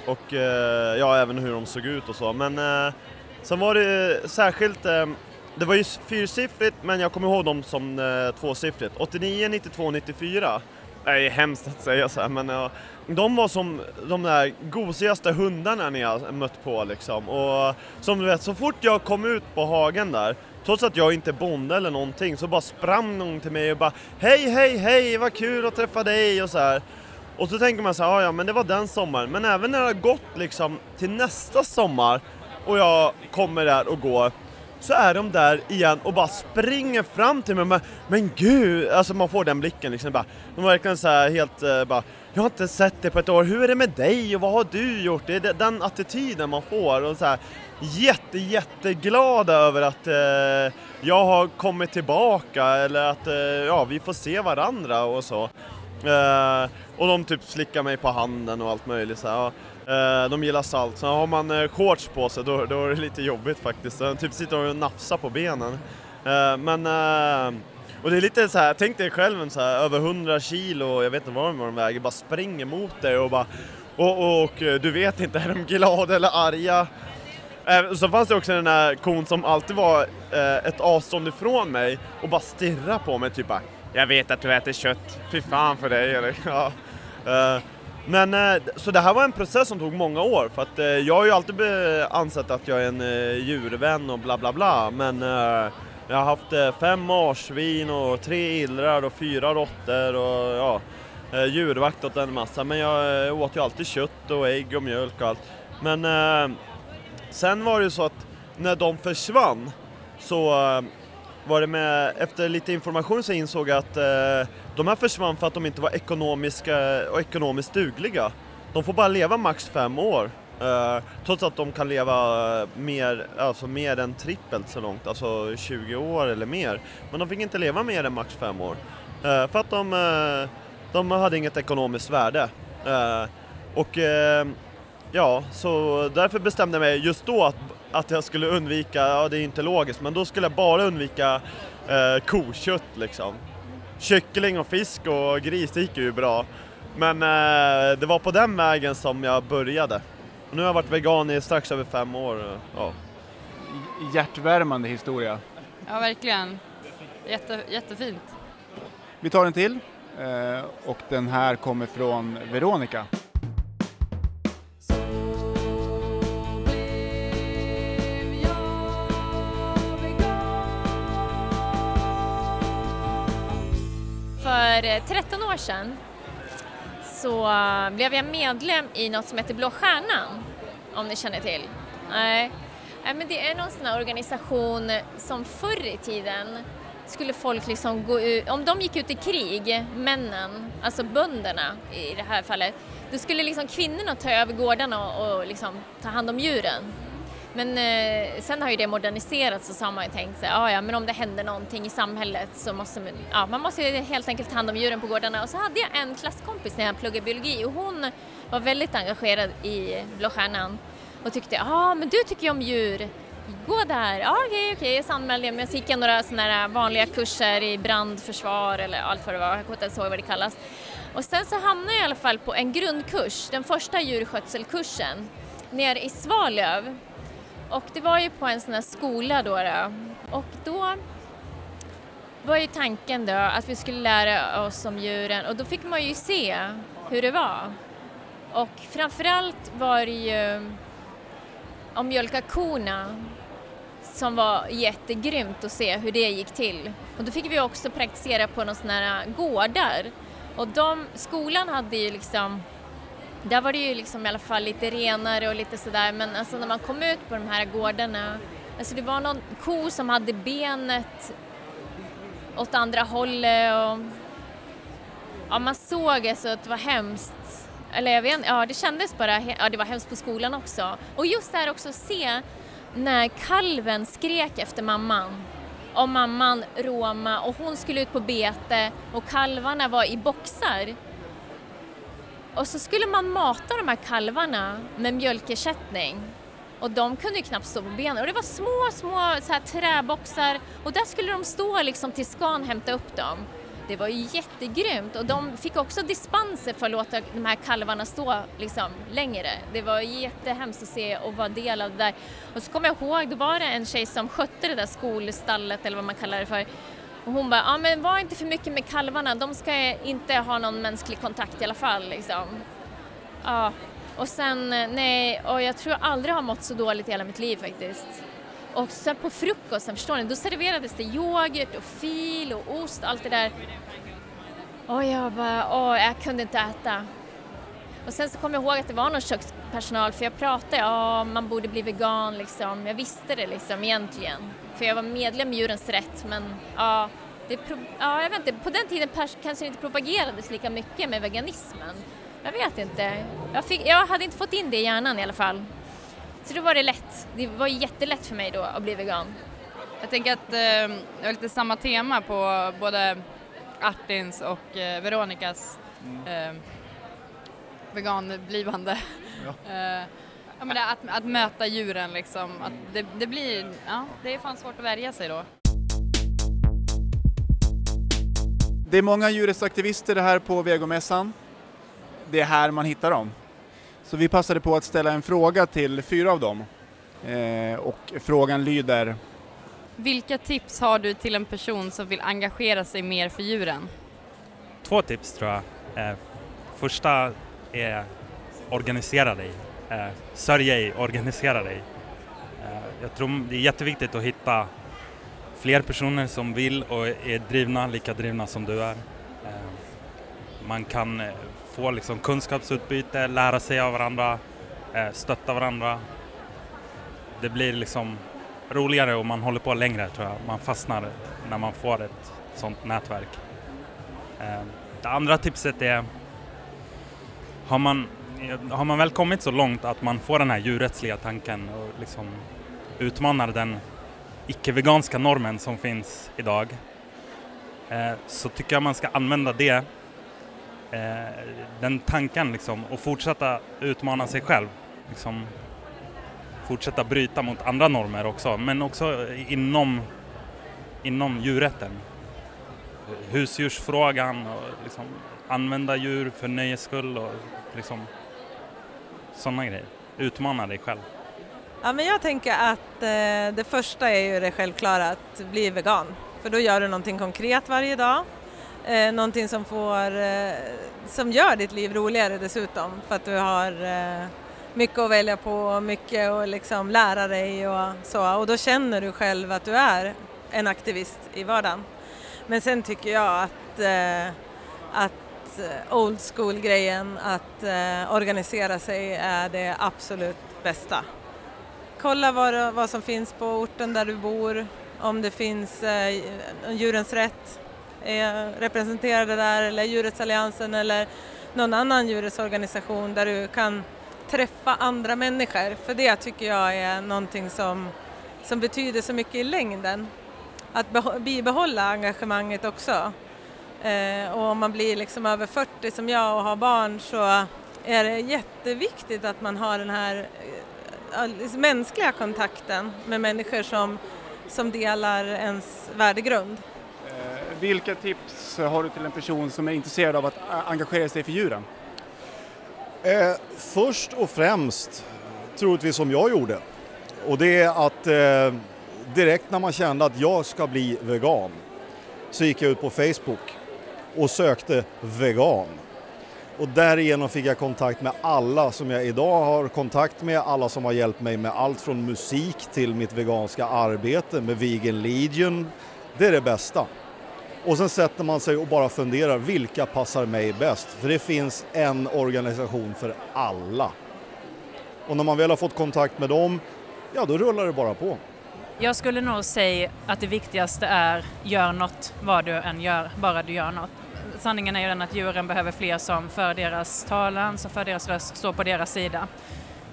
och eh, ja, även hur de såg ut och så. Men eh, sen var det eh, särskilt, ehm, det var ju fyrsiffrigt men jag kommer ihåg dem som eh, tvåsiffrigt. 89, 92, 94. Det är hemskt att säga så här, men ja, de var som de där gosigaste hundarna ni har mött på liksom. Och som du vet, så fort jag kom ut på hagen där, trots att jag inte är bonde eller någonting, så bara sprang någon till mig och bara Hej, hej, hej, vad kul att träffa dig och så här. Och så tänker man så här, "Ja, ja men det var den sommaren. Men även när det har gått liksom till nästa sommar och jag kommer där och går, så är de där igen och bara springer fram till mig men, men gud, alltså man får den blicken liksom bara, de var verkligen så här helt eh, bara jag har inte sett dig på ett år, hur är det med dig och vad har du gjort? Det är den attityden man får och så här jätte, jätteglada över att eh, jag har kommit tillbaka eller att eh, ja, vi får se varandra och så. Eh, och de typ slickar mig på handen och allt möjligt. Så här, Eh, de gillar salt. Så har man eh, shorts på sig då, då är det lite jobbigt faktiskt. Så typ sitter och nafsar på benen. Eh, men eh, och det är lite så här, tänk dig själv en så här, över 100 kilo, jag vet inte vad de väger, bara springer mot dig och bara och, och, och eh, du vet inte, är de glada eller arga? Eh, Så fanns det också den där kon som alltid var eh, ett avstånd ifrån mig och bara stirra på mig typ bara Jag vet att du äter kött, fy fan för dig eller ja. Eh, men eh, så det här var en process som tog många år för att eh, jag har ju alltid ansett att jag är en eh, djurvän och bla bla bla men jag har haft fem marsvin och tre illrar och fyra råttor och ja djurvakt åt en massa men jag åt ju alltid kött och ägg och mjölk och allt. Men sen var det ju så att när de försvann så var det med, efter lite information så insåg jag att de här försvann för att de inte var ekonomiska och ekonomiskt dugliga. De får bara leva max fem år. Eh, trots att de kan leva eh, mer, alltså mer än trippelt så långt, alltså 20 år eller mer. Men de fick inte leva mer än max fem år. Eh, för att de, de hade inget ekonomiskt värde. Och ja, så därför bestämde jag mig just då att, att jag skulle undvika, ja det är inte logiskt, men då skulle jag bara undvika eh, kokött liksom. Kyckling och fisk och gris det gick ju bra. Men eh, det var på den vägen som jag började. Och nu har jag varit vegan i strax över fem år. eh, Ja. Hjärtvärmande historia. Ja, verkligen. Jätte, jättefint. Vi tar en till eh, och den här kommer från Veronica. För eh, 13 år sedan så eh, blev jag medlem i något som heter Blå Stjärnan, om ni känner till. Nej, Nej, men det är någon sån här organisation som förr i tiden skulle folk liksom gå ut, om de gick ut i krig, männen, alltså bönderna i det här fallet, då skulle liksom kvinnorna ta över gårdarna och, och liksom ta hand om djuren. Men eh, sen har ju det moderniserats och så har man ju tänkt sig, ja ja men om det händer någonting i samhället så måste man, ja, man måste ju helt enkelt ta hand om djuren på gårdarna. Och så hade jag en klasskompis när jag pluggade biologi och hon var väldigt engagerad i Blå Stjärnan och tyckte, ja men du tycker ju om djur, gå där, ja okej okej, så anmälde jag mig, och så gick jag några sådana här vanliga kurser i brandförsvar eller allt vad det var, jag kommer inte ens ihåg vad det kallas. Och sen så hamnade jag i alla fall på en grundkurs, den första djurskötselkursen, nere i Svalöv. Och det var ju på en sån här skola då, då. och då var ju tanken då att vi skulle lära oss om djuren och då fick man ju se hur det var. Och framförallt var det ju om mjölka korna som var jättegrymt att se hur det gick till. Och då fick vi också praktisera på några sådana här gårdar. Och de, skolan hade ju liksom, där var det ju liksom i alla fall lite renare och lite sådär men alltså när man kom ut på de här gårdarna, alltså det var någon ko som hade benet åt andra hållet och ja, man såg alltså att det var hemskt. Eller jag vet ja det kändes bara, ja det var hemskt på skolan också. Och just det här också att se när kalven skrek efter mamman. Och mamman Roma och hon skulle ut på bete och kalvarna var i boxar. Och så skulle man mata de här kalvarna med mjölkersättning. Och de kunde ju knappt stå på benen. Och det var små, små så här, träboxar och där skulle de stå liksom tills skan hämta upp dem. Det var ju jättegrymt och de fick också dispenser för att låta de här kalvarna stå liksom längre. Det var jättehemskt att se och vara del av det där. Och så kommer jag ihåg, då var det en tjej som skötte det där skolstallet eller vad man kallar det för. Och hon bara, ja men var inte för mycket med kalvarna, de ska inte ha någon mänsklig kontakt i alla fall liksom. Ja, och sen, eh, nej, och jag tror jag aldrig har mått så dåligt i hela mitt liv faktiskt. Och sen på frukosten, förstår ni, då serverades det yoghurt och fil och ost, och allt det där. Och jag bara, åh, jag kunde inte äta. Och sen så kom jag ihåg att det var någon kökspersonal, för jag pratade, ja, man borde bli vegan liksom. Jag visste det liksom egentligen. För jag var medlem i Djurens Rätt, men ja, det, ja jag vet inte, på den tiden kanske det inte propagerades lika mycket med veganismen. Jag vet inte. Jag, fick, jag hade inte fått in det i hjärnan i alla fall. Så då var det lätt. Det var jättelätt för mig då att bli vegan. Jag tänker att eh, det var lite samma tema på både Artins och eh, Veronicas eh, veganblivande. Ja. Eh, ja, men att, att möta djuren liksom, att det, det blir, ja, det är fan svårt att värja sig då. Det är många djurrättsaktivister här på vegomässan. Det är här man hittar dem. Så vi passade på att ställa en fråga till fyra av dem. Eh, och frågan lyder, Vilka tips har du till en person som vill engagera sig mer för djuren? Två tips tror jag. Eh, första är organisera dig. Eh, sörj ej, organisera dig. Eh, jag tror det är jätteviktigt att hitta fler personer som vill och är drivna, lika drivna som du är. Eh, man kan eh, få liksom kunskapsutbyte, lära sig av varandra, eh, stötta varandra. Det blir liksom roligare och man håller på längre tror jag. Man fastnar när man får ett sånt nätverk. Eh, Det andra tipset är har man, har man väl kommit så långt att man får den här djurrättsliga tanken och liksom utmanar den icke-veganska normen som finns idag eh, så tycker jag man ska använda det, eh, den tanken liksom och fortsätta utmana sig själv. Liksom, fortsätta bryta mot andra normer också men också inom, inom djurrätten husdjursfrågan och liksom använda djur för nöjes skull och liksom sådana grejer. Utmana dig själv. Ja, men jag tänker att eh, det första är ju det självklara att bli vegan. För då gör du någonting konkret varje dag. Eh, någonting som, får, eh, som gör ditt liv roligare dessutom för att du har eh, mycket att välja på, och mycket att liksom lära dig och så. Och då känner du själv att du är en aktivist i vardagen. Men sen tycker jag att, eh, att Eh, old school-grejen, att eh, organisera sig är det absolut bästa. Kolla vad, vad som finns på orten där du bor, om det finns eh, Djurens Rätt är representerade där eller Djurrättsalliansen eller någon annan djurrättsorganisation där du kan träffa andra människor. För det tycker jag är någonting som, som betyder så mycket i längden att bibehålla engagemanget också. Eh, och om man blir liksom över 40 som jag och har barn så är det jätteviktigt att man har den här eh, liksom mänskliga kontakten med människor som, som delar ens värdegrund. eh, vilka tips har du till en person som är intresserad av att engagera sig för djuren? Eh, först och främst, troligtvis som jag gjorde, och det är att eh, direkt när man kände att jag ska bli vegan så gick jag ut på Facebook och sökte vegan. Och därigenom fick jag kontakt med alla som jag idag har kontakt med, alla som har hjälpt mig med allt från musik till mitt veganska arbete med Vegan Legion. Det är det bästa. Och sen sätter man sig och bara funderar, vilka passar mig bäst? För det finns en organisation för alla. Och när man väl har fått kontakt med dem, ja då rullar det bara på. Jag skulle nog säga att det viktigaste är gör något vad du än gör, bara du gör något. Sanningen är ju den att djuren behöver fler som för deras talan, som för deras röst, står på deras sida.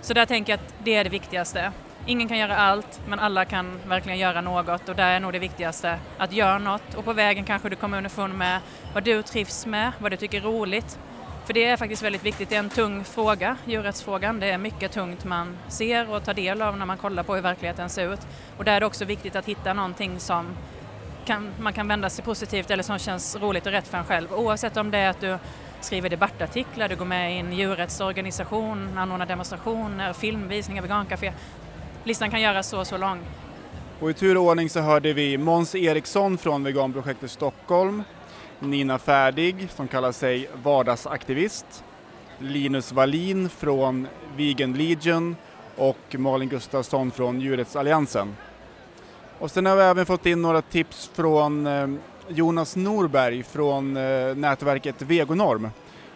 Så där tänker jag att det är det viktigaste. Ingen kan göra allt, men alla kan verkligen göra något och där är nog det viktigaste att göra något och på vägen kanske du kommer underfund med vad du trivs med, vad du tycker är roligt. För det är faktiskt väldigt viktigt, det är en tung fråga, djurrättsfrågan. Det är mycket tungt man ser och tar del av när man kollar på hur verkligheten ser ut. Och där är det också viktigt att hitta någonting som kan, man kan vända sig positivt eller som känns roligt och rätt för en själv. Oavsett om det är att du skriver debattartiklar, du går med i en djurrättsorganisation, anordnar demonstrationer, filmvisningar, vegancafé. Listan kan göras så så lång. Och i tur och ordning så hörde vi Måns Eriksson från Veganprojektet Stockholm, Nina Färdig som kallar sig vardagsaktivist, Linus Wallin från Vegan Legion och Malin Gustafsson från Djurrättsalliansen. Och sen har vi även fått in några tips från eh, Jonas Norberg från eh, nätverket Vegonorm.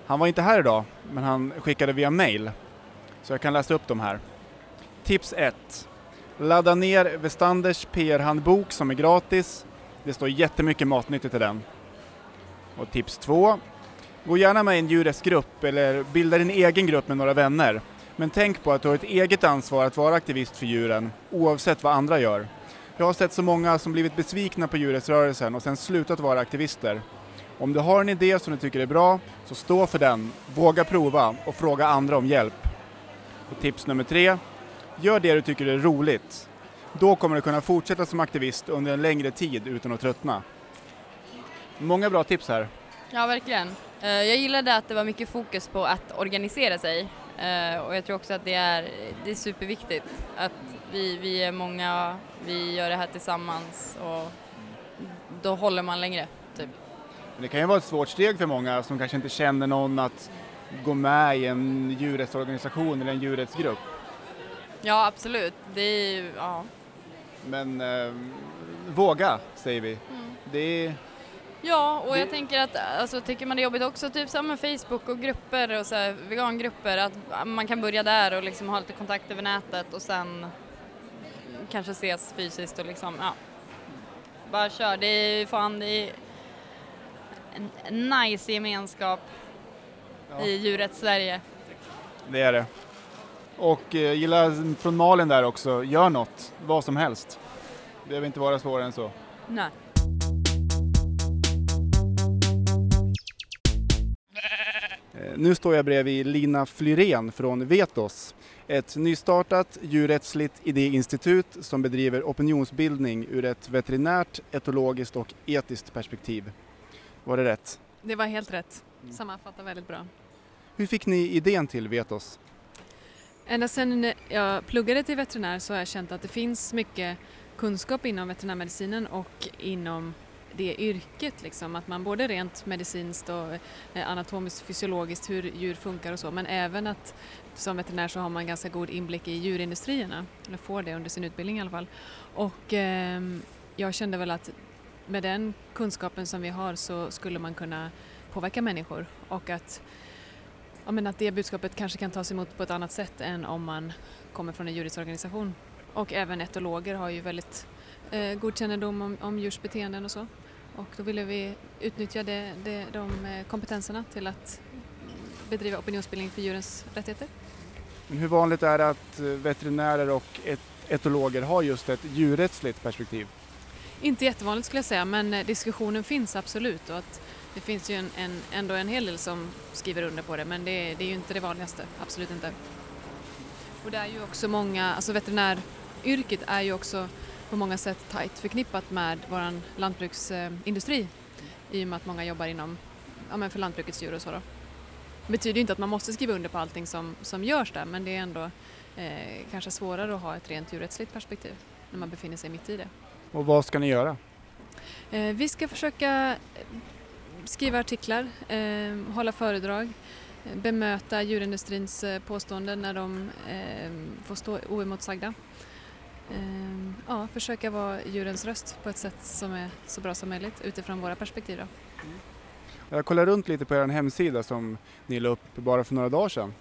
Han var inte här idag, men han skickade via mail. Så jag kan läsa upp dem här. Tips 1. Ladda ner Westanders PR-handbok som är gratis. Det står jättemycket matnyttigt i den. Och tips 2. Gå gärna med i en djurrättsgrupp eller bilda din egen grupp med några vänner. Men tänk på att du har ett eget ansvar att vara aktivist för djuren, oavsett vad andra gör. Jag har sett så många som blivit besvikna på djurrättsrörelsen och sen slutat vara aktivister. Om du har en idé som du tycker är bra, så stå för den, våga prova och fråga andra om hjälp. Och tips nummer tre, gör det du tycker är roligt. Då kommer du kunna fortsätta som aktivist under en längre tid utan att tröttna. Många bra tips här. Ja, verkligen. Eh, jag gillade att det var mycket fokus på att organisera sig eh, och jag tror också att det är, det är superviktigt att vi, vi är många, vi gör det här tillsammans och då håller man längre. Typ. Det kan ju vara ett svårt steg för många som kanske inte känner någon att gå med i en djurrättsorganisation eller en djurrättsgrupp. Ja, absolut. Det är ja. Men eh, våga, säger vi. Det är, Ja, och jag Det- tänker att alltså, tycker man det är jobbigt också, typ som med Facebook och grupper och så här, vegangrupper, att man kan börja där och liksom ha lite kontakt över nätet och sen kanske ses fysiskt och liksom, ja. Bara kör, det är fan, det är en, nice gemenskap i djurrätts-Sverige. det är det. Och eh, gilla från Malin där också, gör något, vad som helst. Det behöver inte vara svårare än så. Nej. Eh, Nu står jag bredvid Lina Flyrén från Vetos, ett nystartat djurrättsligt idéinstitut som bedriver opinionsbildning ur ett veterinärt, etologiskt och etiskt perspektiv. Var det rätt? Det var helt rätt. Sammanfattar väldigt bra. Hur fick ni idén till Vetos? Ända sedan jag pluggade till veterinär så har jag känt att det finns mycket kunskap inom veterinärmedicinen och inom det yrket. Liksom. Att man både rent medicinskt och eh, anatomiskt fysiologiskt hur djur funkar och så men även att som veterinär så har man ganska god inblick i djurindustrierna. Eller får det under sin utbildning i alla fall. Och eh, jag kände väl att med den kunskapen som vi har så skulle man kunna påverka människor och att ja, men att det budskapet kanske kan tas emot på ett annat sätt än om man kommer från en djurrättsorganisation. Och även etologer har ju väldigt eh, god kännedom om, om djurs beteenden och så. Och då ville vi utnyttja det, de eh, kompetenserna till att bedriva opinionsbildning för djurens rättigheter. Men hur vanligt är det att eh, veterinärer och et- etologer har just ett djurrättsligt perspektiv? Inte jättevanligt skulle jag säga men eh, diskussionen finns absolut och att det finns ju en, en, ändå en hel del som skriver under på det men det, det är ju inte det vanligaste, absolut inte. Och det är ju också många, alltså veterinäryrket är ju också på många sätt tajt förknippat med vår lantbruksindustri i och med att många jobbar inom, ja men för lantbrukets djur och så då. Det betyder inte att man måste skriva under på allting som, som görs där men det är ändå eh, kanske svårare att ha ett rent djurrättsligt perspektiv när man befinner sig mitt i det. Och vad ska ni göra? Eh, Vi ska försöka eh, skriva artiklar, eh, hålla föredrag, eh, bemöta djurindustrins eh, påståenden när de får stå oemotsagda. Eh, Ja, försöka vara djurens röst på ett sätt som är så bra som möjligt utifrån våra perspektiv. Då. Jag kollar runt lite på er hemsida som ni la upp bara för några dagar sedan.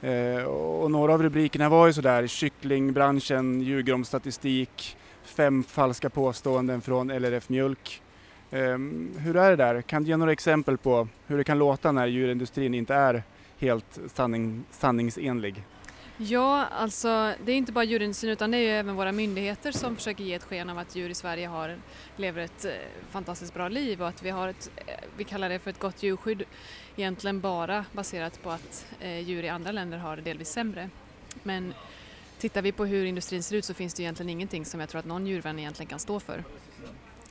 Eh, och några av rubrikerna var ju sådär, kycklingbranschen ljuger om statistik, fem falska påståenden från LRF Mjölk. Eh, hur är det där? Kan du ge några exempel på hur det kan låta när djurindustrin inte är helt sanning, sanningsenlig? Ja, alltså det är inte bara djurindustrin utan det är ju även våra myndigheter som försöker ge ett sken av att djur i Sverige har, lever ett eh, fantastiskt bra liv och att vi har ett, eh, vi kallar det för ett gott djurskydd, egentligen bara baserat på att eh, djur i andra länder har det delvis sämre. Men tittar vi på hur industrin ser ut så finns det egentligen ingenting som jag tror att någon djurvän egentligen kan stå för.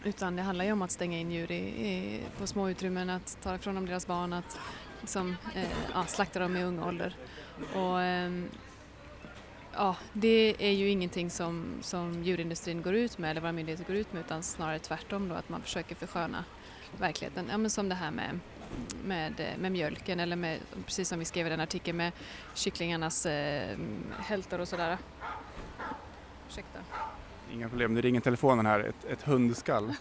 Utan det handlar ju om att stänga in djur i, i, på små utrymmen, att ta ifrån dem deras barn, att liksom, eh, ja, slakta dem i ung ålder. Och, eh, ja, det är ju ingenting som, som djurindustrin går ut med eller våra myndigheter går ut med utan snarare tvärtom då att man försöker försköna verkligheten. Ja, men som det här med, med, med mjölken eller med, precis som vi skrev i den artikeln med kycklingarnas eh, hältor och sådär. Ursäkta. Inga problem, det ringer telefonen här, ett, ett hundskall.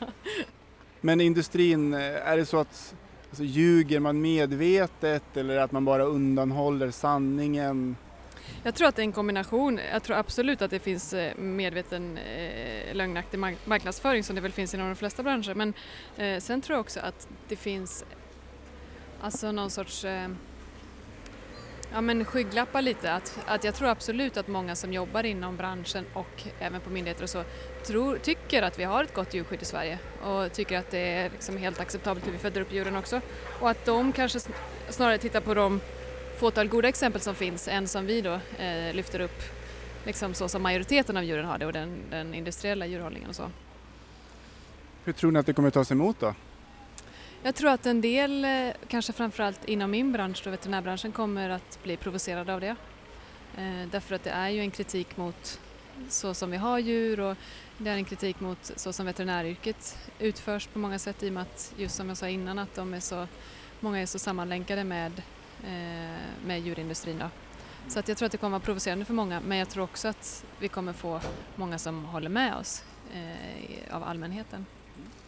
Men industrin, eh, är det så att alltså, ljuger man medvetet eller att man bara undanhåller sanningen? Jag tror att det är en kombination. Jag tror absolut att det finns eh, medveten eh, lögnaktig marknadsföring som det väl finns inom de flesta branscher. Men eh, sen tror jag också att det finns alltså någon sorts eh, ja, men skygglappar lite. Att, att jag tror absolut att många som jobbar inom branschen och även på myndigheter och så tror, tycker att vi har ett gott djurskydd i Sverige och tycker att det är liksom helt acceptabelt hur vi föder upp djuren också. Och att de kanske snarare tittar på de fåtal goda exempel som finns än som vi då eh, lyfter upp liksom så som majoriteten av djuren har det och den, den industriella djurhållningen och så. Hur tror ni att det kommer tas emot då? Jag tror att en del, eh, kanske framförallt inom min bransch, då veterinärbranschen, kommer att bli provocerade av det. Eh, därför att det är ju en kritik mot så som vi har djur och det är en kritik mot så som veterinäryrket utförs på många sätt i och med att, just som jag sa innan, att de är så, många är så sammanlänkade med, Eh, med djurindustrin. Då. Så att jag tror att det kommer att vara provocerande för många men jag tror också att vi kommer få många som håller med oss eh, av allmänheten.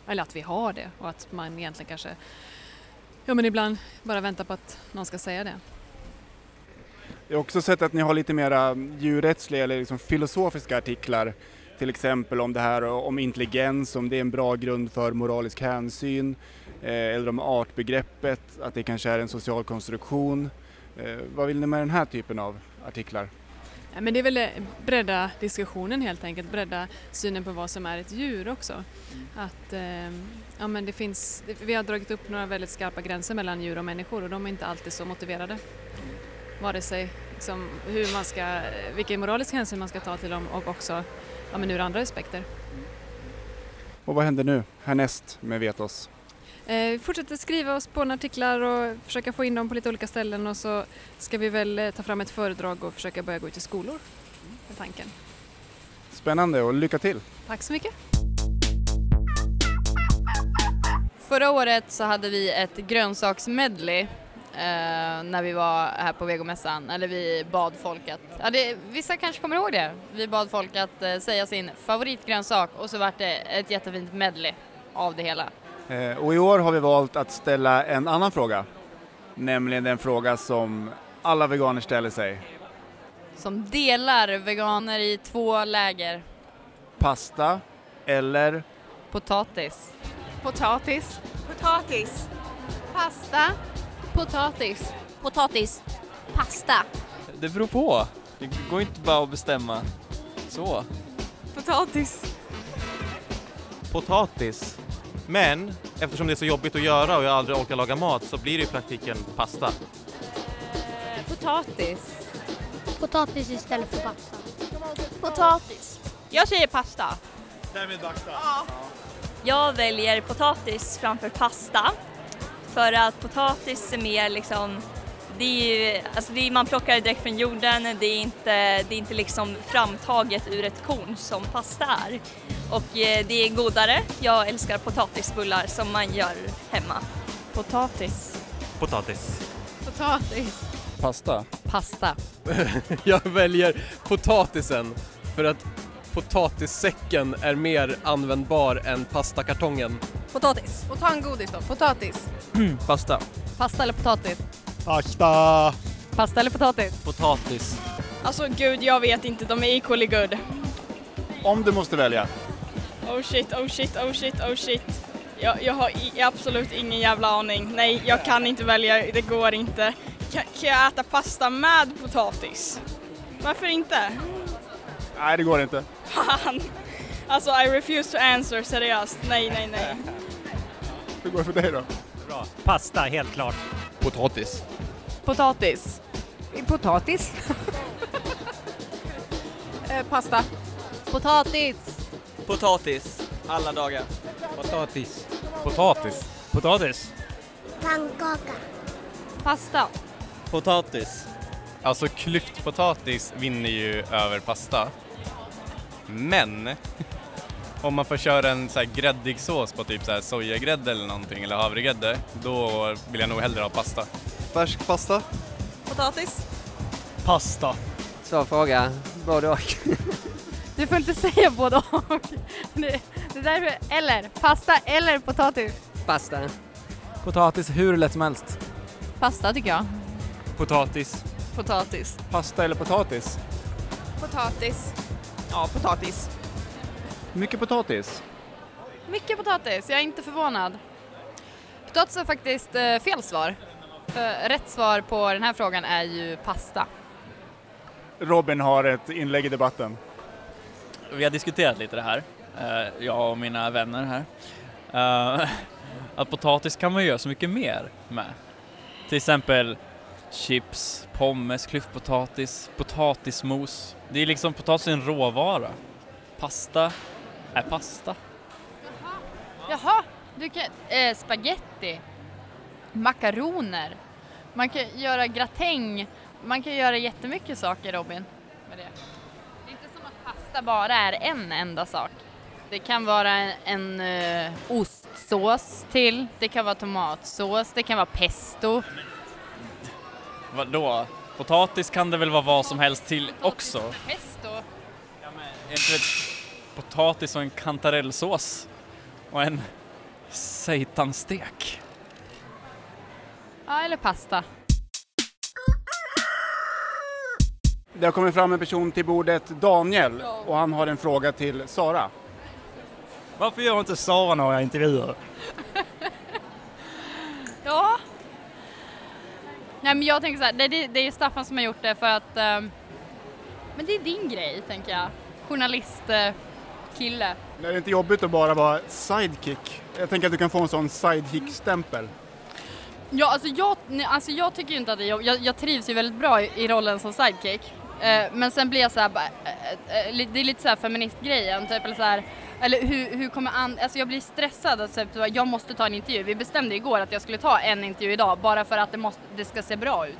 Eller att vi har det och att man egentligen kanske ja, men ibland bara väntar på att någon ska säga det. Jag har också sett att ni har lite mera djurrättsliga eller liksom filosofiska artiklar. Till exempel om det här om intelligens, om det är en bra grund för moralisk hänsyn. Eh, eller om artbegreppet, att det kanske är en social konstruktion. Eh, vad vill ni med den här typen av artiklar? Ja, men det är väl eh, bredda diskussionen helt enkelt, bredda synen på vad som är ett djur också. Att, eh, ja, men det finns, vi har dragit upp några väldigt skarpa gränser mellan djur och människor och de är inte alltid så motiverade. Vare sig liksom, hur man ska, vilken moralisk hänsyn man ska ta till dem och också ja, men ur andra aspekter. Och vad händer nu härnäst med Vetos? Eh, vi fortsätter skriva och spåna artiklar och försöka få in dem på lite olika ställen och så ska vi väl eh, ta fram ett föredrag och försöka börja gå ut i skolor. Med tanken. Spännande och lycka till! Tack så mycket! Förra året så hade vi ett grönsaksmedley eh, när vi var här på vegomässan, eller vi bad folk att, ja, det, vissa kanske kommer ihåg det, vi bad folk att eh, säga sin favoritgrönsak och så vart det ett jättefint medley av det hela. Eh, och i år har vi valt att ställa en annan fråga. Nämligen den fråga som alla veganer ställer sig. Som delar veganer i två läger. Pasta eller Potatis. Potatis. Potatis. Pasta. Potatis. Potatis. Pasta. Det beror på. Det går inte bara att bestämma så. Potatis. Potatis. Men eftersom det är så jobbigt att göra och jag aldrig orkar laga mat så blir det i praktiken pasta. Potatis. Potatis istället för pasta. Potatis. Jag säger pasta. Därmed pasta. Jag väljer potatis framför pasta. För att potatis är mer liksom, det är, ju- alltså det är, man plockar det direkt från jorden, det är, inte, det är inte liksom framtaget ur ett korn som pasta är. Och eh, det är godare. Jag älskar potatisbullar som man gör hemma. Potatis. Potatis. Potatis. Pasta. Pasta. Jag väljer potatisen för att potatissäcken är mer användbar än pastakartongen. Potatis. Och ta en godis då. Potatis. Pasta. Pasta eller potatis? Pasta! Pasta eller potatis? Potatis. Alltså gud, jag vet inte. De är equally good. Om du måste välja. Oh shit, oh shit, oh shit, oh shit. Jag, jag har i, absolut ingen jävla aning. Nej, jag kan inte välja. Det går inte. Kan, kan jag äta pasta med potatis? Varför inte? Nej, det går inte. Fan! Alltså, I refuse to answer, seriöst. Nej, nej, nej. Hur går det för dig då? Bra. Pasta, helt klart. Potatis. Potatis. Potatis. Eh, pasta. Potatis. Potatis. Alla dagar. Potatis. Potatis. Potatis. Pannkaka. Pasta. Potatis. Alltså klyftpotatis vinner ju över pasta. Men om man får köra en så här gräddig sås på typ så här sojagrädde eller någonting eller havregrädde, då vill jag nog hellre ha pasta. Färsk pasta? Potatis. Pasta. Svår fråga. Både och. Du får inte säga både och. Det, det är därför, eller pasta eller potatis. Pasta. Potatis hur lätt som helst. Pasta tycker jag. Potatis. Potatis. Pasta eller potatis? Potatis. Ja, potatis. Mycket potatis. Mycket potatis, jag är inte förvånad. Potatis är faktiskt eh, fel svar. För rätt svar på den här frågan är ju pasta. Robin har ett inlägg i debatten. Vi har diskuterat lite det här, eh, jag och mina vänner här. Eh, Att potatis kan man göra så mycket mer med. Till exempel chips, pommes, klyftpotatis, potatismos. Det är liksom potatis är en råvara. Pasta är pasta. Jaha, du kan, eh, spaghetti, makaroner, man kan göra gratäng, man kan göra jättemycket saker Robin med det. Det är inte som att pasta bara är en enda sak. Det kan vara en, en eh, ostsås till, det kan vara tomatsås, det kan vara pesto. Vadå? Potatis kan det väl vara vad som helst till också? Pesto? Är inte det potatis och en kantarellsås och en seitansstek? Ja, eller pasta. Det har kommit fram en person till bordet, Daniel, och han har en fråga till Sara. Varför gör inte Sara några intervjuer? Ja. Nej men jag tänker så här, det, det, det är Staffan som har gjort det för att ehm, men det är din grej tänker jag. Journalistkille. Kille. Det är inte jobbigt att bara vara sidekick. Jag tänker att du kan få en sån sidekick-stämpel. Ja, alltså jag, nej, alltså jag tycker ju inte att det är jobbigt. Jag, jag trivs ju väldigt bra i, i rollen som sidekick. Eh, men sen blir jag så här, bara, eh, eh, det är lite så här feministgrejen, typ eller så här, eller hur, hur kommer an, alltså jag blir stressad typ, jag måste ta en intervju. Vi bestämde igår att jag skulle ta en intervju idag bara för att det, måste, det ska se bra ut.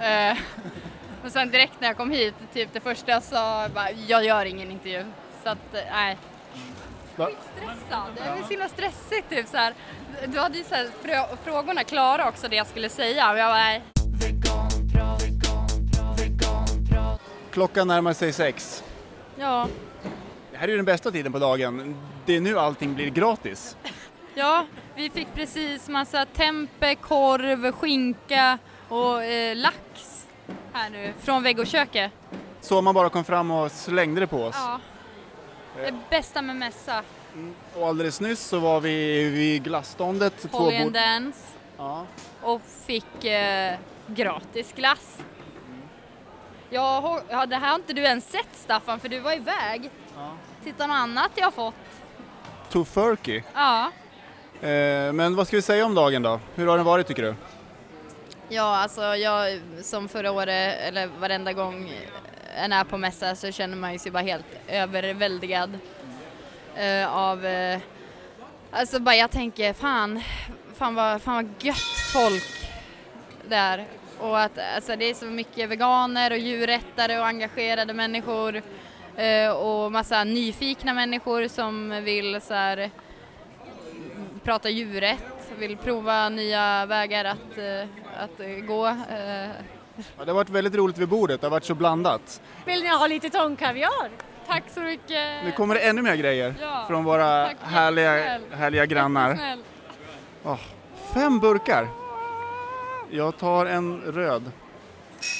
Eh, och sen direkt när jag kom hit, typ det första jag sa, bara, jag gör ingen intervju. Så att, eh, nej. Va? stressad. Det är så himla stressigt typ så här. Du hade ju så här, frå- frågorna klara också det jag skulle säga och jag bara nej. Klockan närmar sig sex. Ja, Det här är ju den bästa tiden på dagen. Det är nu allting blir gratis. ja, vi fick precis massa tempe, korv, skinka och eh, lax här nu från Vegoköket. Så man bara kom fram och slängde det på oss. Ja. Det bästa med mässa. Och alldeles nyss så var vi vid glasståndet. två Holly and Dance. Ja. Och fick eh, gratis glass. Jag, har- ja, det här har inte du ens sett Staffan för du var iväg. Titta något annat jag har fått. Tofurky. Ja. Eh, men vad ska vi säga om dagen då? Hur har den varit tycker du? Ja, alltså jag som förra året, eller varenda gång en är på mässa så känner man ju sig bara helt överväldigad eh, av, eh, alltså bara jag tänker fan, fan vad, fan vad gött folk där. Och att alltså, det är så mycket veganer och djurrättare och engagerade människor eh, och massa nyfikna människor som vill så här, prata djurrätt, vill prova nya vägar att, eh, att gå. Eh. Ja, det har varit väldigt roligt vid bordet, det har varit så blandat. Vill ni ha lite tångkaviar? Tack så mycket! Nu kommer det ännu mer grejer Ja, från våra tack, härliga, härliga grannar. Åh, fem burkar! Jag tar en röd.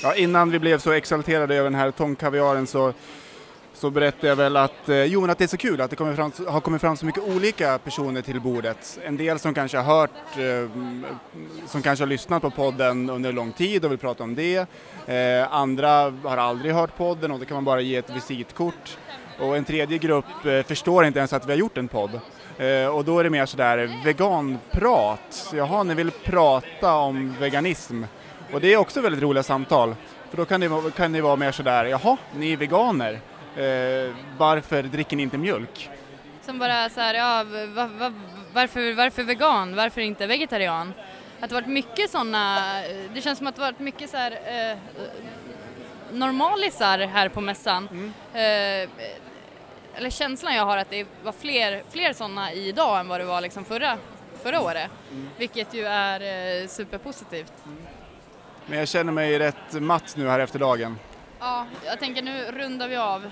Ja, innan vi blev så exalterade över den här tångkaviaren så, så berättade jag väl att, eh, jo, men att det är så kul att det kommer fram, har kommit fram så mycket olika personer till bordet. En del som kanske har hört, eh, som kanske har lyssnat på podden under lång tid och vill prata om det. Eh, andra har aldrig hört podden och då kan man bara ge ett visitkort. Och en tredje grupp eh, förstår inte ens att vi har gjort en podd. Eh, och då är det mer sådär veganprat. Jaha, ni vill prata om veganism. Och det är också väldigt roliga samtal. För då kan det, kan det vara mer sådär, jaha, ni är veganer. Eh, varför dricker ni inte mjölk? Som bara så här, ja, va, va, varför, varför vegan? Varför inte vegetarian? Att det varit mycket sådana, det känns som att det varit mycket så här eh, normalisar här på mässan. Eh, eller känslan jag har att det var fler, fler sådana idag än vad det var liksom förra, förra året. Vilket ju är eh, superpositivt. Men jag känner mig rätt matt nu här efter dagen. Ja, jag tänker nu rundar vi av.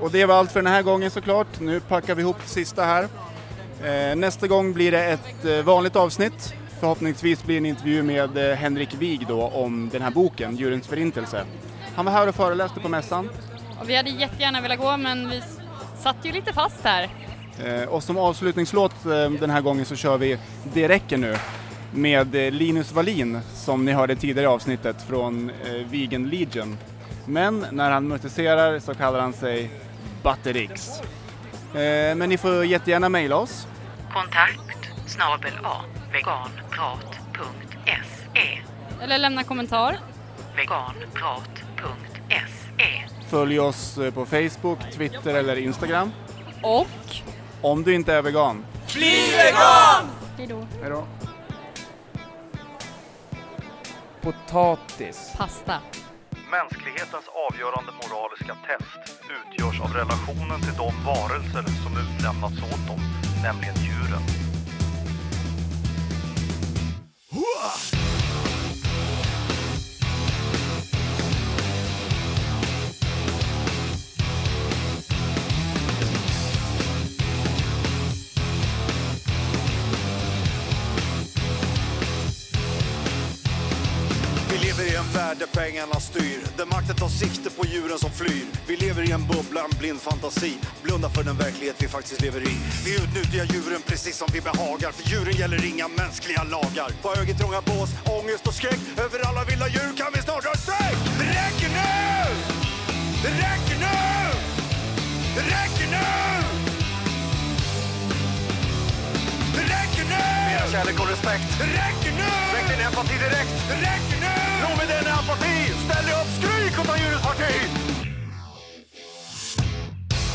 Och det var allt för den här gången såklart. Nu packar vi ihop det sista här. Eh, nästa gång blir det ett eh, vanligt avsnitt. Förhoppningsvis blir det en intervju med eh, Henrik Wig då om den här boken, Djurens förintelse. Han var här och föreläste på mässan. Och vi hade jättegärna velat gå men vi satt ju lite fast här. Och som avslutningslåt den här gången så kör vi Det räcker nu med eh, Linus Wallin som ni hörde tidigare i avsnittet från eh, Vegan Legion. Men när han musicerar så kallar han sig Batterix. Eh, men ni får jättegärna mejla oss. Kontakt snabel a veganprat.se Eller lämna kommentar. veganprat.se Följ oss eh, på Facebook, Twitter eller Instagram. Och? Om du inte är vegan. Bli vegan! Hejdå. Hejdå. Potatis. Pasta. Mänsklighetens avgörande moraliska test utgörs av relationen till de varelser som utlämnats åt dem, nämligen djuren. Vi där pengarna styr, där makten tar sikte på djuren som flyr. Vi lever i en bubbla, en blind fantasi, blundar för den verklighet vi faktiskt lever i. Vi utnyttjar djuren precis som vi behagar, för djuren gäller inga mänskliga lagar. På ögetrånga bås, ångest och skräck, över alla vilda djur kan vi snart dra streck! Det räcker nu! Det räcker nu! Det räcker nu! Det räcker nu! Mera kärlek och respekt. Det räcker nu! Väck din empati direkt. Det räcker nu! Nog med den apati. Ställ dig upp, skrik och ta djurens parti.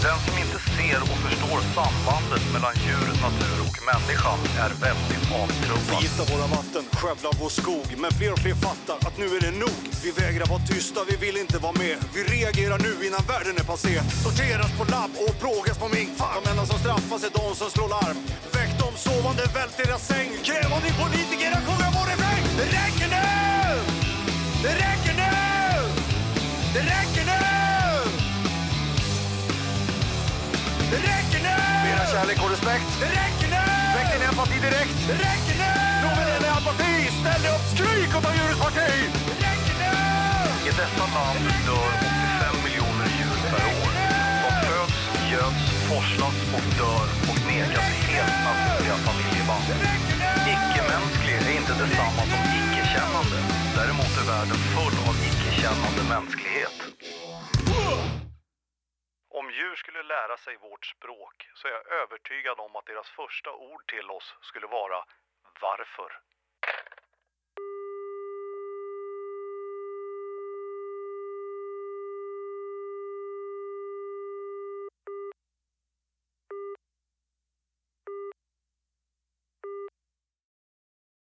Den som inte ser och förstår sambandet mellan djur, natur och människan är väldigt avtrubbad. Förgifta våra vatten, skövla vår skog. Men fler och fler fattar att nu är det nog. Vi vägrar vara tysta, vi vill inte vara med. Vi reagerar nu innan världen är passé. Sorteras på labb och plågas på mink. De enda som straffas är de som slår larm. Väck de sovande, vält deras säng. Kräv av din politiker att sjunga vår refräng. Det räcker nu! Det räcker nu! Det räcker nu! Det räcker nu! Mera kärlek och respekt. Det räcker nu! Väck din empati direkt. Det räcker nu! Med den apati. Ställ dig upp, skrik och ta djurens parti. Det räcker nu! I detta land dör 85 miljoner djur per år. De föds, göds, forslas och dör och nekas helt naturliga familjeband. Icke-mänsklig är inte detsamma som icke-kännande. Däremot är världen full av icke-kännande mänsklighet. Om djur skulle lära sig vårt språk så är jag övertygad om att deras första ord till oss skulle vara varför.